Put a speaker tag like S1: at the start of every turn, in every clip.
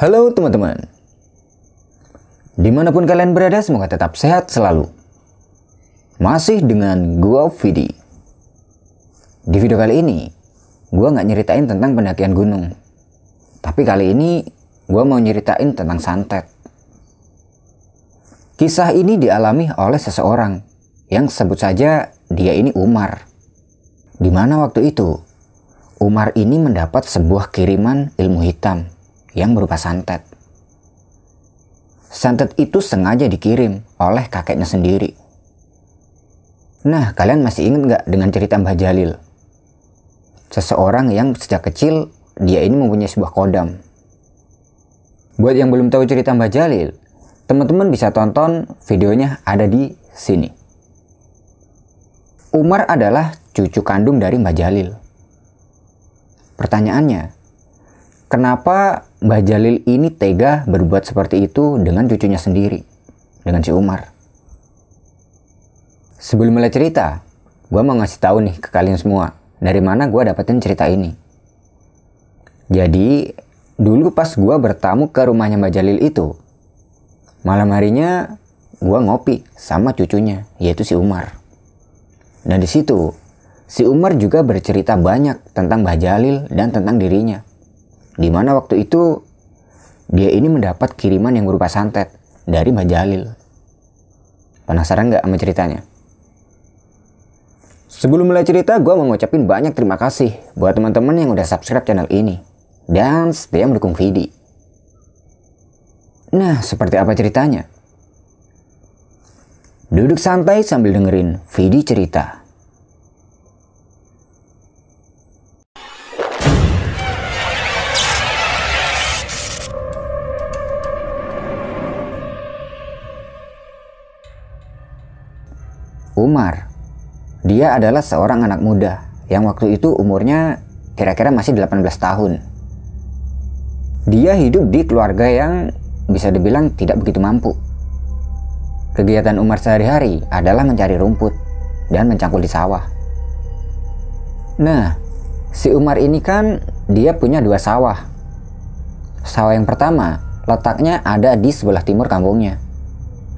S1: Halo teman-teman. Di mana pun kalian berada, semoga tetap sehat selalu. Masih dengan gua Vidi. Di video kali ini, gua nggak nyeritain tentang pendakian gunung. Tapi kali ini, gua mau nyeritain tentang santet. Kisah ini dialami oleh seseorang yang sebut saja dia ini Umar. Di mana waktu itu, Umar ini mendapat sebuah kiriman ilmu hitam yang berupa santet. Santet itu sengaja dikirim oleh kakeknya sendiri. Nah, kalian masih ingat nggak dengan cerita Mbah Jalil? Seseorang yang sejak kecil dia ini mempunyai sebuah kodam. Buat yang belum tahu cerita Mbah Jalil, teman-teman bisa tonton videonya ada di sini. Umar adalah cucu kandung dari Mbah Jalil. Pertanyaannya, kenapa Mbah Jalil ini tega berbuat seperti itu dengan cucunya sendiri, dengan si Umar. Sebelum mulai cerita, gue mau ngasih tahu nih ke kalian semua, dari mana gue dapetin cerita ini. Jadi, dulu pas gue bertamu ke rumahnya Mbah Jalil itu, malam harinya gue ngopi sama cucunya, yaitu si Umar. Nah di situ, si Umar juga bercerita banyak tentang Mbah Jalil dan tentang dirinya di mana waktu itu dia ini mendapat kiriman yang berupa santet dari Mbak Jalil. Penasaran nggak sama ceritanya? Sebelum mulai cerita, gue mau ngucapin banyak terima kasih buat teman-teman yang udah subscribe channel ini dan setia mendukung Vidi. Nah, seperti apa ceritanya? Duduk santai sambil dengerin Vidi cerita. Umar. Dia adalah seorang anak muda yang waktu itu umurnya kira-kira masih 18 tahun. Dia hidup di keluarga yang bisa dibilang tidak begitu mampu. Kegiatan Umar sehari-hari adalah mencari rumput dan mencangkul di sawah. Nah, si Umar ini kan dia punya dua sawah. Sawah yang pertama letaknya ada di sebelah timur kampungnya.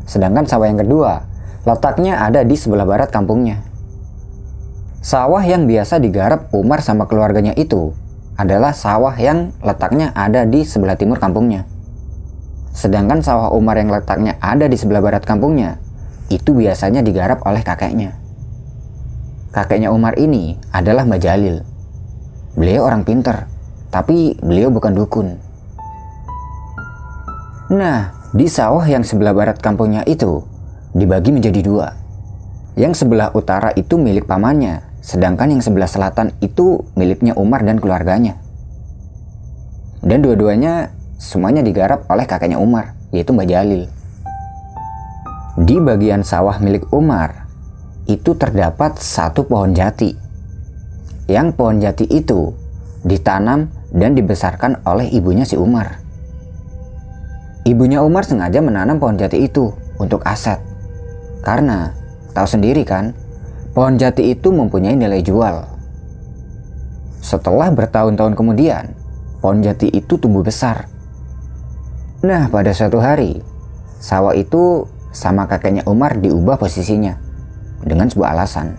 S1: Sedangkan sawah yang kedua Letaknya ada di sebelah barat kampungnya. Sawah yang biasa digarap Umar sama keluarganya itu adalah sawah yang letaknya ada di sebelah timur kampungnya. Sedangkan sawah Umar yang letaknya ada di sebelah barat kampungnya itu biasanya digarap oleh kakeknya. Kakeknya Umar ini adalah Mbak Jalil. Beliau orang pinter, tapi beliau bukan dukun. Nah, di sawah yang sebelah barat kampungnya itu dibagi menjadi dua. Yang sebelah utara itu milik pamannya, sedangkan yang sebelah selatan itu miliknya Umar dan keluarganya. Dan dua-duanya semuanya digarap oleh kakeknya Umar, yaitu Mbak Jalil. Di bagian sawah milik Umar, itu terdapat satu pohon jati. Yang pohon jati itu ditanam dan dibesarkan oleh ibunya si Umar. Ibunya Umar sengaja menanam pohon jati itu untuk aset karena tahu sendiri kan, pohon jati itu mempunyai nilai jual. Setelah bertahun-tahun kemudian, pohon jati itu tumbuh besar. Nah, pada suatu hari, sawah itu sama kakeknya Umar diubah posisinya dengan sebuah alasan.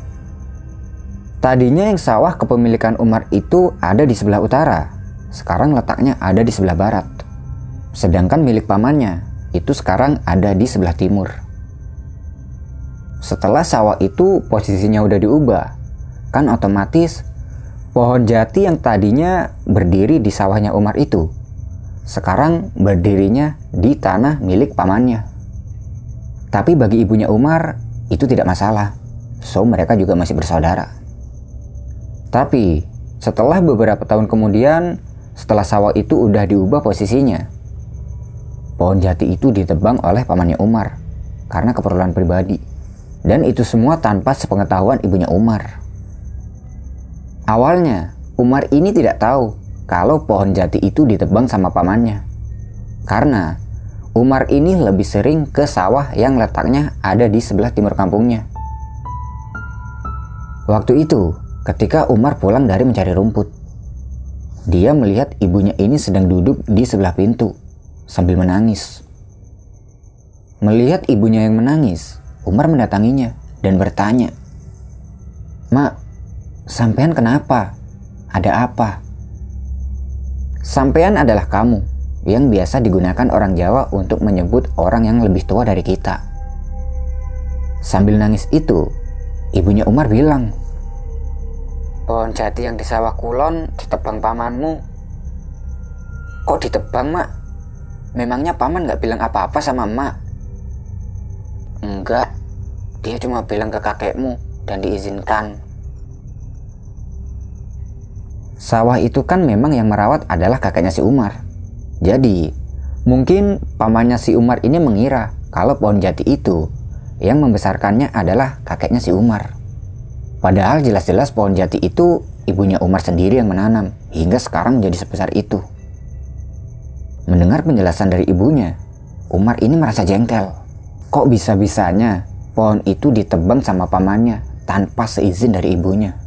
S1: Tadinya yang sawah kepemilikan Umar itu ada di sebelah utara, sekarang letaknya ada di sebelah barat. Sedangkan milik pamannya itu sekarang ada di sebelah timur. Setelah sawah itu posisinya udah diubah, kan otomatis pohon jati yang tadinya berdiri di sawahnya Umar itu, sekarang berdirinya di tanah milik pamannya. Tapi bagi ibunya Umar, itu tidak masalah. So, mereka juga masih bersaudara. Tapi, setelah beberapa tahun kemudian, setelah sawah itu udah diubah posisinya, pohon jati itu ditebang oleh pamannya Umar karena keperluan pribadi. Dan itu semua tanpa sepengetahuan ibunya Umar. Awalnya, Umar ini tidak tahu kalau pohon jati itu ditebang sama pamannya. Karena Umar ini lebih sering ke sawah yang letaknya ada di sebelah timur kampungnya. Waktu itu, ketika Umar pulang dari mencari rumput, dia melihat ibunya ini sedang duduk di sebelah pintu sambil menangis. Melihat ibunya yang menangis, Umar mendatanginya dan bertanya, Mak, sampean kenapa? Ada apa? Sampean adalah kamu yang biasa digunakan orang Jawa untuk menyebut orang yang lebih tua dari kita. Sambil nangis itu, ibunya Umar bilang, Pohon jati yang di sawah kulon ditebang pamanmu. Kok ditebang, Mak? Memangnya paman gak bilang apa-apa sama emak? Enggak, dia cuma bilang ke kakekmu dan diizinkan. Sawah itu kan memang yang merawat adalah kakeknya si Umar. Jadi, mungkin pamannya si Umar ini mengira kalau pohon jati itu yang membesarkannya adalah kakeknya si Umar. Padahal jelas-jelas pohon jati itu ibunya Umar sendiri yang menanam hingga sekarang menjadi sebesar itu. Mendengar penjelasan dari ibunya, Umar ini merasa jengkel. Kok bisa-bisanya pohon itu ditebang sama pamannya tanpa seizin dari ibunya?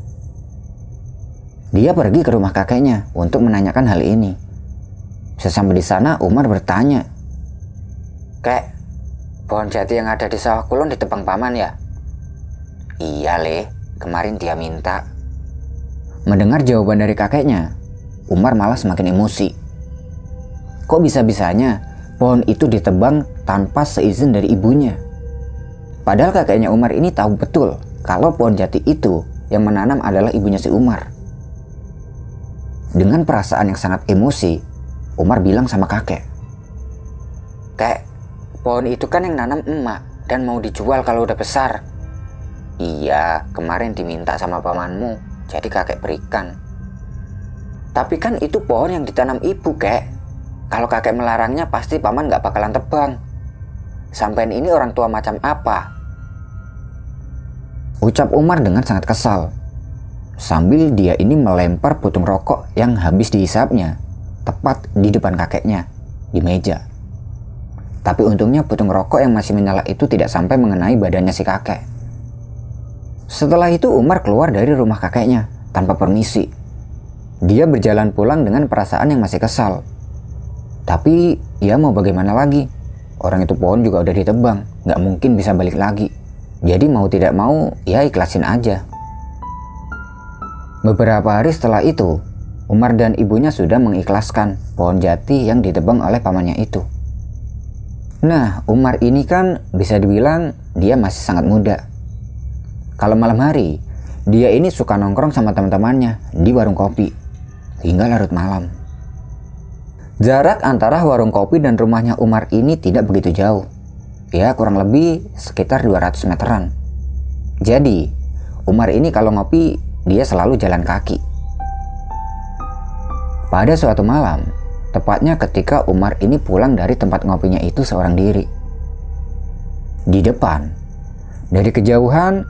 S1: Dia pergi ke rumah kakeknya untuk menanyakan hal ini. Sesampai di sana, Umar bertanya, Kek, pohon jati yang ada di sawah kulon ditebang paman ya? Iya, Le. Kemarin dia minta. Mendengar jawaban dari kakeknya, Umar malah semakin emosi. Kok bisa-bisanya pohon itu ditebang tanpa seizin dari ibunya? Padahal kakeknya Umar ini tahu betul kalau pohon jati itu yang menanam adalah ibunya si Umar. Dengan perasaan yang sangat emosi, Umar bilang sama kakek, Kek, pohon itu kan yang nanam emak dan mau dijual kalau udah besar. Iya, kemarin diminta sama pamanmu, jadi kakek berikan. Tapi kan itu pohon yang ditanam ibu, kek. Kalau kakek melarangnya pasti paman gak bakalan tebang. Sampai ini orang tua macam apa? Ucap Umar dengan sangat kesal sambil dia ini melempar putung rokok yang habis dihisapnya tepat di depan kakeknya di meja. Tapi untungnya putung rokok yang masih menyala itu tidak sampai mengenai badannya si kakek. Setelah itu Umar keluar dari rumah kakeknya tanpa permisi. Dia berjalan pulang dengan perasaan yang masih kesal. Tapi ya mau bagaimana lagi? Orang itu pohon juga udah ditebang, nggak mungkin bisa balik lagi. Jadi mau tidak mau ya ikhlasin aja. Beberapa hari setelah itu, Umar dan ibunya sudah mengikhlaskan pohon jati yang ditebang oleh pamannya itu. Nah, Umar ini kan bisa dibilang dia masih sangat muda. Kalau malam hari, dia ini suka nongkrong sama teman-temannya di warung kopi hingga larut malam. Jarak antara warung kopi dan rumahnya Umar ini tidak begitu jauh. Ya, kurang lebih sekitar 200 meteran. Jadi, Umar ini kalau ngopi dia selalu jalan kaki. Pada suatu malam, tepatnya ketika Umar ini pulang dari tempat ngopinya itu seorang diri. Di depan, dari kejauhan,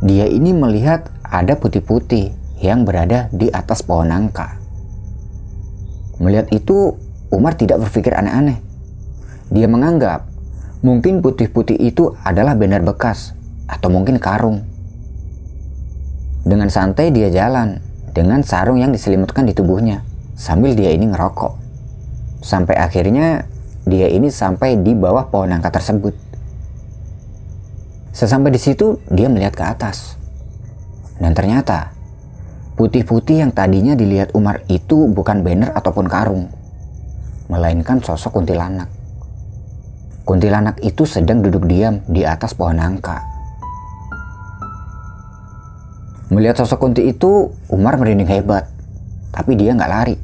S1: dia ini melihat ada putih-putih yang berada di atas pohon nangka. Melihat itu, Umar tidak berpikir aneh-aneh. Dia menganggap mungkin putih-putih itu adalah benar bekas atau mungkin karung. Dengan santai dia jalan dengan sarung yang diselimutkan di tubuhnya sambil dia ini ngerokok. Sampai akhirnya dia ini sampai di bawah pohon nangka tersebut. Sesampai di situ dia melihat ke atas. Dan ternyata putih-putih yang tadinya dilihat Umar itu bukan banner ataupun karung, melainkan sosok kuntilanak. Kuntilanak itu sedang duduk diam di atas pohon nangka. Melihat sosok Kunti itu, Umar merinding hebat. Tapi dia nggak lari.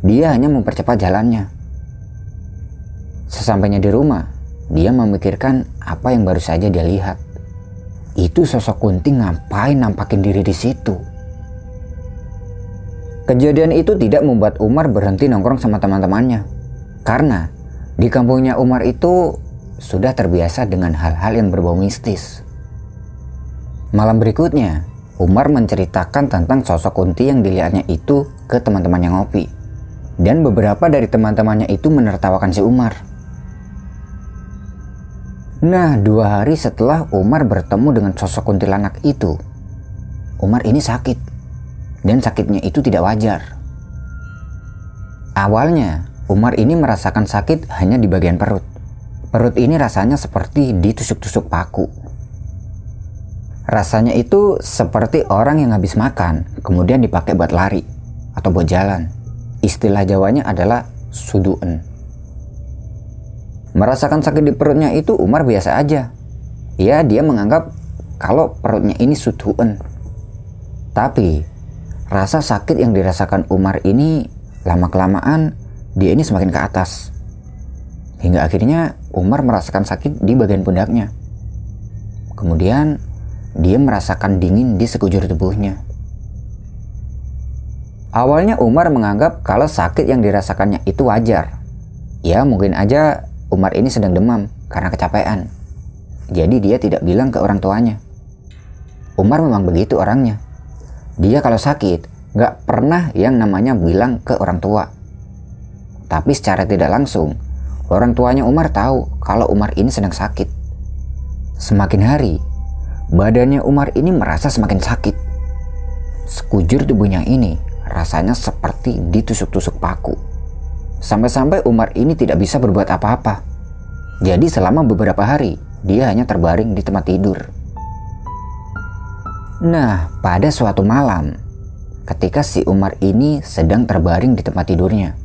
S1: Dia hanya mempercepat jalannya. Sesampainya di rumah, dia memikirkan apa yang baru saja dia lihat. Itu sosok Kunti ngapain nampakin diri di situ? Kejadian itu tidak membuat Umar berhenti nongkrong sama teman-temannya. Karena di kampungnya Umar itu sudah terbiasa dengan hal-hal yang berbau mistis. Malam berikutnya, Umar menceritakan tentang sosok Kunti yang dilihatnya itu ke teman-temannya ngopi. Dan beberapa dari teman-temannya itu menertawakan si Umar. Nah, dua hari setelah Umar bertemu dengan sosok kuntilanak itu, Umar ini sakit. Dan sakitnya itu tidak wajar. Awalnya, Umar ini merasakan sakit hanya di bagian perut. Perut ini rasanya seperti ditusuk-tusuk paku. Rasanya itu seperti orang yang habis makan, kemudian dipakai buat lari atau buat jalan. Istilah Jawanya adalah suduen. Merasakan sakit di perutnya itu Umar biasa aja. Ya, dia menganggap kalau perutnya ini suduen. Tapi, rasa sakit yang dirasakan Umar ini lama-kelamaan dia ini semakin ke atas. Hingga akhirnya Umar merasakan sakit di bagian pundaknya. Kemudian dia merasakan dingin di sekujur tubuhnya. Awalnya Umar menganggap kalau sakit yang dirasakannya itu wajar. Ya mungkin aja Umar ini sedang demam karena kecapean. Jadi dia tidak bilang ke orang tuanya. Umar memang begitu orangnya. Dia kalau sakit gak pernah yang namanya bilang ke orang tua. Tapi secara tidak langsung, orang tuanya Umar tahu kalau Umar ini sedang sakit. Semakin hari, badannya Umar ini merasa semakin sakit. Sekujur tubuhnya ini rasanya seperti ditusuk-tusuk paku. Sampai-sampai Umar ini tidak bisa berbuat apa-apa. Jadi selama beberapa hari, dia hanya terbaring di tempat tidur. Nah, pada suatu malam, ketika si Umar ini sedang terbaring di tempat tidurnya,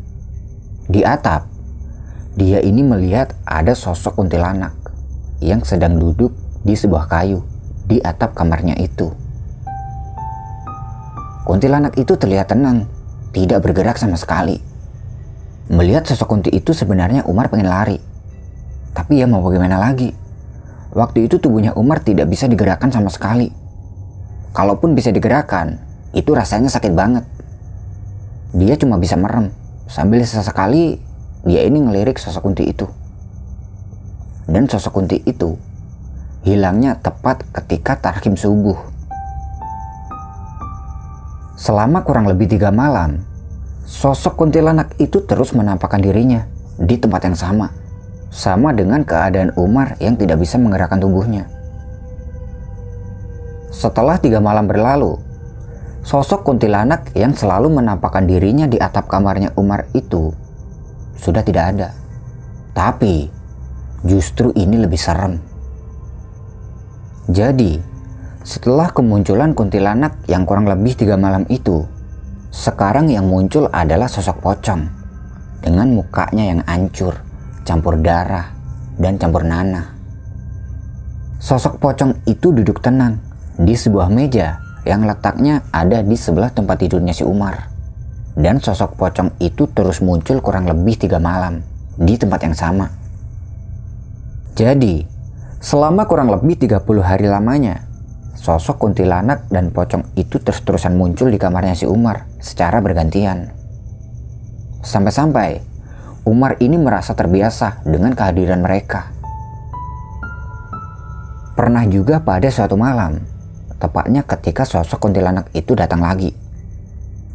S1: di atap, dia ini melihat ada sosok kuntilanak yang sedang duduk di sebuah kayu di atap kamarnya itu. Kuntilanak itu terlihat tenang, tidak bergerak sama sekali. Melihat sosok kunti itu sebenarnya Umar pengen lari. Tapi ya mau bagaimana lagi? Waktu itu tubuhnya Umar tidak bisa digerakkan sama sekali. Kalaupun bisa digerakkan, itu rasanya sakit banget. Dia cuma bisa merem Sambil sesekali dia ini ngelirik sosok kunti itu. Dan sosok kunti itu hilangnya tepat ketika tarhim subuh. Selama kurang lebih tiga malam, sosok kuntilanak itu terus menampakkan dirinya di tempat yang sama. Sama dengan keadaan Umar yang tidak bisa menggerakkan tubuhnya. Setelah tiga malam berlalu, Sosok kuntilanak yang selalu menampakkan dirinya di atap kamarnya Umar itu sudah tidak ada. Tapi justru ini lebih serem. Jadi, setelah kemunculan kuntilanak yang kurang lebih tiga malam itu, sekarang yang muncul adalah sosok pocong dengan mukanya yang hancur, campur darah, dan campur nanah. Sosok pocong itu duduk tenang di sebuah meja yang letaknya ada di sebelah tempat tidurnya si Umar. Dan sosok pocong itu terus muncul kurang lebih tiga malam di tempat yang sama. Jadi, selama kurang lebih 30 hari lamanya, sosok kuntilanak dan pocong itu terus-terusan muncul di kamarnya si Umar secara bergantian. Sampai-sampai, Umar ini merasa terbiasa dengan kehadiran mereka. Pernah juga pada suatu malam, Tepatnya ketika sosok kuntilanak itu datang lagi.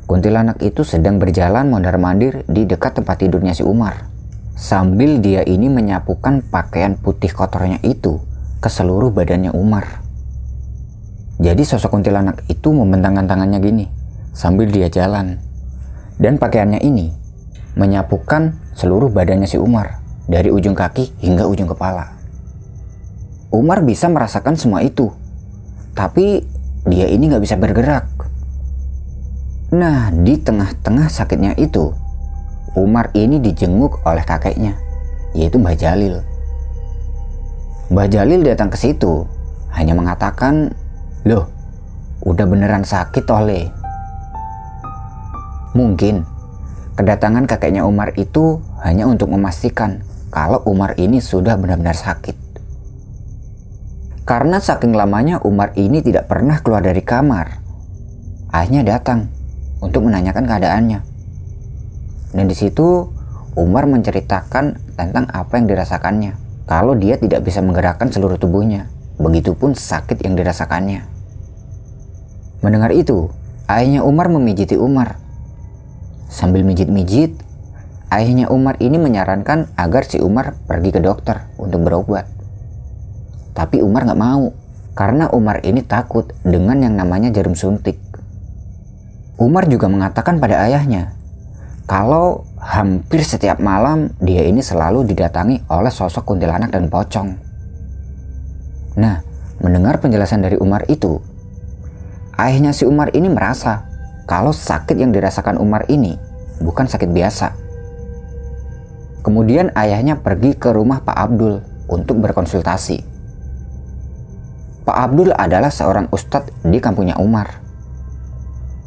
S1: Kuntilanak itu sedang berjalan mondar-mandir di dekat tempat tidurnya si Umar. Sambil dia ini menyapukan pakaian putih kotornya itu ke seluruh badannya Umar. Jadi sosok kuntilanak itu membentangkan tangannya gini sambil dia jalan. Dan pakaiannya ini menyapukan seluruh badannya si Umar dari ujung kaki hingga ujung kepala. Umar bisa merasakan semua itu tapi dia ini nggak bisa bergerak. Nah, di tengah-tengah sakitnya itu, Umar ini dijenguk oleh kakeknya, yaitu Mbah Jalil. Mbah Jalil datang ke situ, hanya mengatakan, Loh, udah beneran sakit oleh. Mungkin kedatangan kakeknya Umar itu hanya untuk memastikan kalau Umar ini sudah benar-benar sakit. Karena saking lamanya Umar ini tidak pernah keluar dari kamar. Ayahnya datang untuk menanyakan keadaannya. Dan di situ Umar menceritakan tentang apa yang dirasakannya. Kalau dia tidak bisa menggerakkan seluruh tubuhnya, begitupun sakit yang dirasakannya. Mendengar itu, ayahnya Umar memijiti Umar. Sambil mijit-mijit, ayahnya Umar ini menyarankan agar si Umar pergi ke dokter untuk berobat. Tapi Umar nggak mau karena Umar ini takut dengan yang namanya jarum suntik. Umar juga mengatakan pada ayahnya kalau hampir setiap malam dia ini selalu didatangi oleh sosok kuntilanak dan pocong. Nah, mendengar penjelasan dari Umar itu, ayahnya si Umar ini merasa kalau sakit yang dirasakan Umar ini bukan sakit biasa. Kemudian ayahnya pergi ke rumah Pak Abdul untuk berkonsultasi. Pak Abdul adalah seorang ustadz di kampungnya Umar.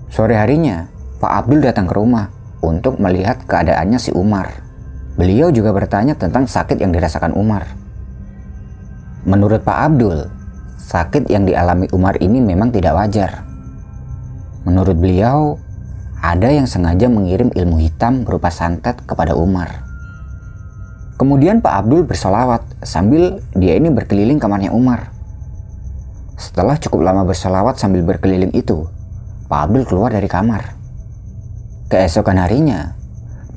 S1: Sore harinya, Pak Abdul datang ke rumah untuk melihat keadaannya si Umar. Beliau juga bertanya tentang sakit yang dirasakan Umar. Menurut Pak Abdul, sakit yang dialami Umar ini memang tidak wajar. Menurut beliau, ada yang sengaja mengirim ilmu hitam berupa santet kepada Umar. Kemudian Pak Abdul bersolawat sambil dia ini berkeliling kamarnya Umar. Setelah cukup lama bersolawat sambil berkeliling itu, Pak Abdul keluar dari kamar. Keesokan harinya,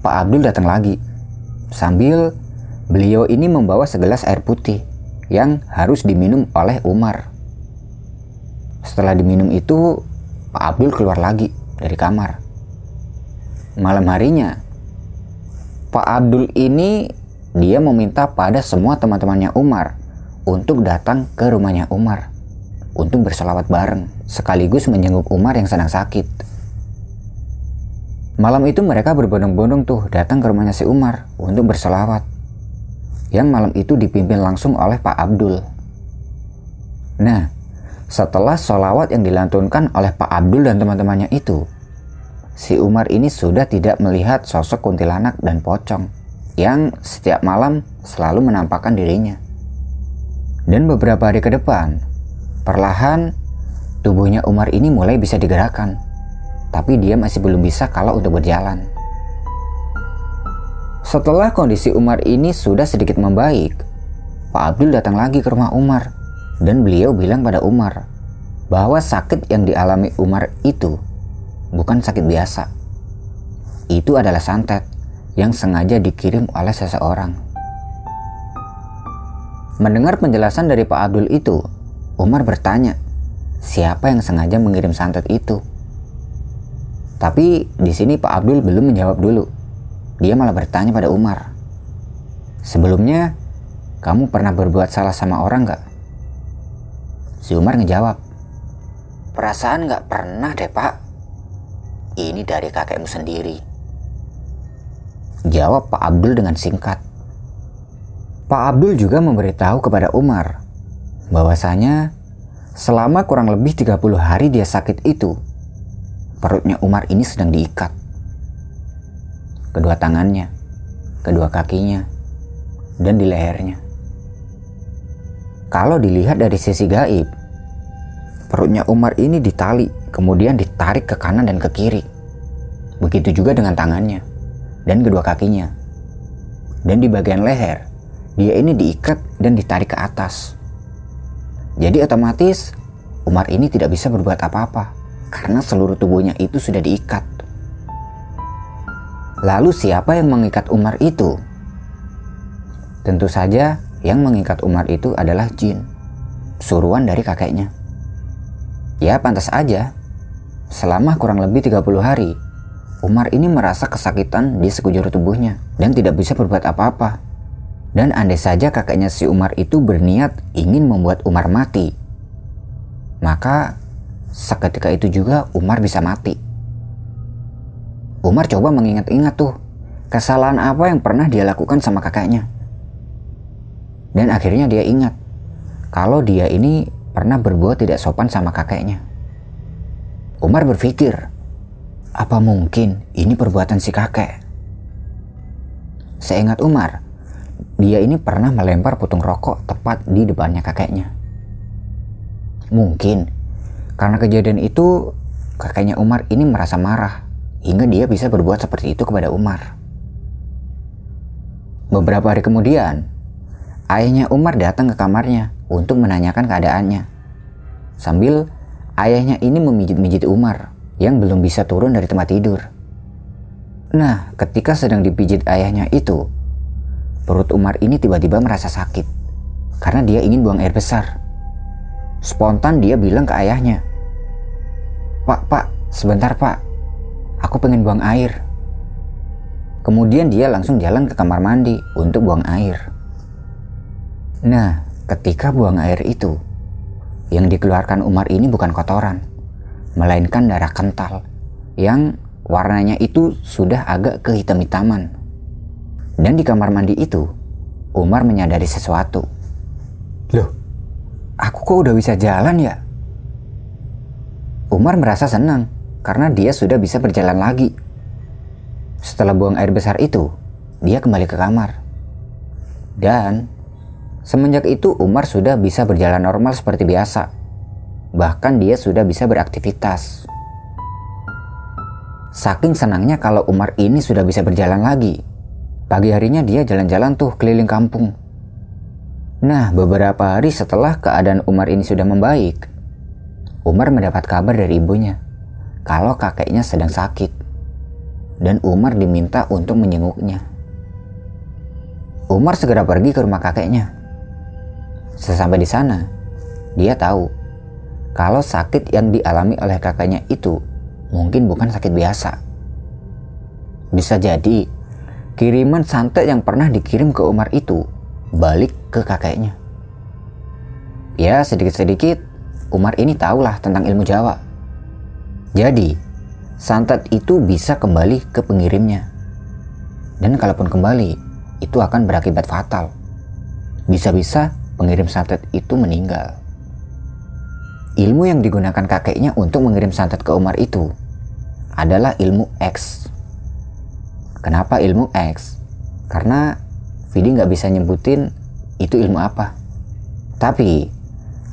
S1: Pak Abdul datang lagi. Sambil beliau ini membawa segelas air putih yang harus diminum oleh Umar. Setelah diminum itu, Pak Abdul keluar lagi dari kamar. Malam harinya, Pak Abdul ini dia meminta pada semua teman-temannya Umar untuk datang ke rumahnya Umar untuk berselawat bareng sekaligus menjenguk Umar yang sedang sakit. Malam itu mereka berbondong-bondong tuh datang ke rumahnya si Umar untuk berselawat. Yang malam itu dipimpin langsung oleh Pak Abdul. Nah, setelah solawat yang dilantunkan oleh Pak Abdul dan teman-temannya itu, si Umar ini sudah tidak melihat sosok kuntilanak dan pocong yang setiap malam selalu menampakkan dirinya. Dan beberapa hari ke depan, perlahan tubuhnya Umar ini mulai bisa digerakkan, tapi dia masih belum bisa kalau untuk berjalan. Setelah kondisi Umar ini sudah sedikit membaik, Pak Abdul datang lagi ke rumah Umar dan beliau bilang pada Umar bahwa sakit yang dialami Umar itu bukan sakit biasa. Itu adalah santet yang sengaja dikirim oleh seseorang. Mendengar penjelasan dari Pak Abdul itu, Umar bertanya, siapa yang sengaja mengirim santet itu? Tapi di sini Pak Abdul belum menjawab dulu. Dia malah bertanya pada Umar. Sebelumnya, kamu pernah berbuat salah sama orang gak? Si Umar ngejawab, Perasaan gak pernah deh pak. Ini dari kakekmu sendiri. Jawab Pak Abdul dengan singkat. Pak Abdul juga memberitahu kepada Umar bahwasanya selama kurang lebih 30 hari dia sakit itu, perutnya Umar ini sedang diikat. Kedua tangannya, kedua kakinya, dan di lehernya. Kalau dilihat dari sisi gaib, perutnya Umar ini ditali, kemudian ditarik ke kanan dan ke kiri. Begitu juga dengan tangannya dan kedua kakinya. Dan di bagian leher, dia ini diikat dan ditarik ke atas. Jadi otomatis Umar ini tidak bisa berbuat apa-apa karena seluruh tubuhnya itu sudah diikat. Lalu siapa yang mengikat Umar itu? Tentu saja yang mengikat Umar itu adalah jin, suruhan dari kakeknya. Ya pantas aja, selama kurang lebih 30 hari, Umar ini merasa kesakitan di sekujur tubuhnya dan tidak bisa berbuat apa-apa. Dan andai saja kakaknya si Umar itu berniat ingin membuat Umar mati, maka seketika itu juga Umar bisa mati. Umar coba mengingat-ingat tuh kesalahan apa yang pernah dia lakukan sama kakaknya. Dan akhirnya dia ingat kalau dia ini pernah berbuat tidak sopan sama kakeknya. Umar berpikir, apa mungkin ini perbuatan si kakek? Seingat Umar, dia ini pernah melempar putung rokok tepat di depannya kakeknya. Mungkin karena kejadian itu kakeknya Umar ini merasa marah hingga dia bisa berbuat seperti itu kepada Umar. Beberapa hari kemudian, ayahnya Umar datang ke kamarnya untuk menanyakan keadaannya. Sambil ayahnya ini memijit-mijit Umar yang belum bisa turun dari tempat tidur. Nah, ketika sedang dipijit ayahnya itu, perut Umar ini tiba-tiba merasa sakit karena dia ingin buang air besar. Spontan dia bilang ke ayahnya, Pak, pak, sebentar pak, aku pengen buang air. Kemudian dia langsung jalan ke kamar mandi untuk buang air. Nah, ketika buang air itu, yang dikeluarkan Umar ini bukan kotoran, melainkan darah kental yang warnanya itu sudah agak kehitam-hitaman. Dan di kamar mandi itu, Umar menyadari sesuatu. Loh, aku kok udah bisa jalan ya? Umar merasa senang karena dia sudah bisa berjalan lagi. Setelah buang air besar itu, dia kembali ke kamar. Dan semenjak itu Umar sudah bisa berjalan normal seperti biasa. Bahkan dia sudah bisa beraktivitas. Saking senangnya kalau Umar ini sudah bisa berjalan lagi. Pagi harinya dia jalan-jalan tuh keliling kampung. Nah, beberapa hari setelah keadaan Umar ini sudah membaik, Umar mendapat kabar dari ibunya kalau kakeknya sedang sakit dan Umar diminta untuk menjenguknya. Umar segera pergi ke rumah kakeknya. Sesampai di sana, dia tahu kalau sakit yang dialami oleh kakeknya itu mungkin bukan sakit biasa. Bisa jadi kiriman santet yang pernah dikirim ke Umar itu balik ke kakeknya. Ya sedikit-sedikit Umar ini tahulah tentang ilmu Jawa. Jadi, santet itu bisa kembali ke pengirimnya. Dan kalaupun kembali, itu akan berakibat fatal. Bisa-bisa pengirim santet itu meninggal. Ilmu yang digunakan kakeknya untuk mengirim santet ke Umar itu adalah ilmu X. Kenapa ilmu X? Karena Vidi nggak bisa nyebutin itu ilmu apa. Tapi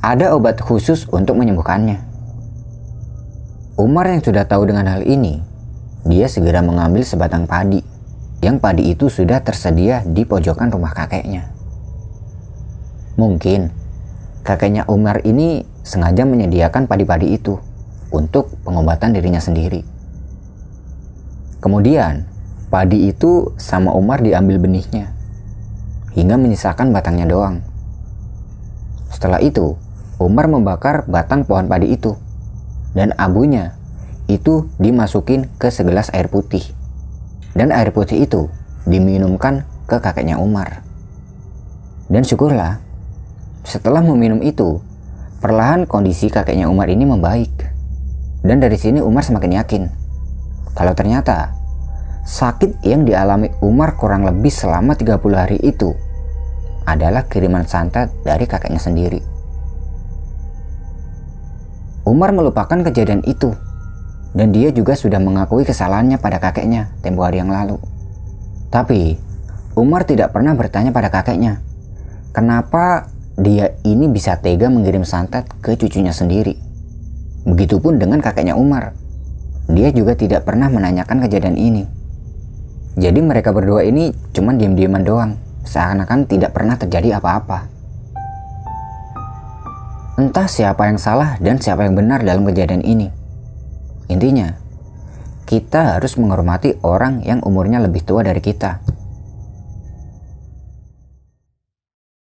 S1: ada obat khusus untuk menyembuhkannya. Umar yang sudah tahu dengan hal ini, dia segera mengambil sebatang padi, yang padi itu sudah tersedia di pojokan rumah kakeknya. Mungkin kakeknya Umar ini sengaja menyediakan padi-padi itu untuk pengobatan dirinya sendiri. Kemudian, padi itu sama Umar diambil benihnya, hingga menyisakan batangnya doang. Setelah itu, Umar membakar batang pohon padi itu dan abunya itu dimasukin ke segelas air putih. Dan air putih itu diminumkan ke kakeknya Umar. Dan syukurlah, setelah meminum itu, perlahan kondisi kakeknya Umar ini membaik. Dan dari sini Umar semakin yakin kalau ternyata sakit yang dialami Umar kurang lebih selama 30 hari itu adalah kiriman santet dari kakeknya sendiri. Umar melupakan kejadian itu dan dia juga sudah mengakui kesalahannya pada kakeknya tempo hari yang lalu. Tapi Umar tidak pernah bertanya pada kakeknya, kenapa dia ini bisa tega mengirim santet ke cucunya sendiri. Begitupun dengan kakeknya Umar. Dia juga tidak pernah menanyakan kejadian ini. Jadi mereka berdua ini cuma diam-diaman doang, seakan-akan tidak pernah terjadi apa-apa. Entah siapa yang salah dan siapa yang benar dalam kejadian ini. Intinya, kita harus menghormati orang yang umurnya lebih tua dari kita.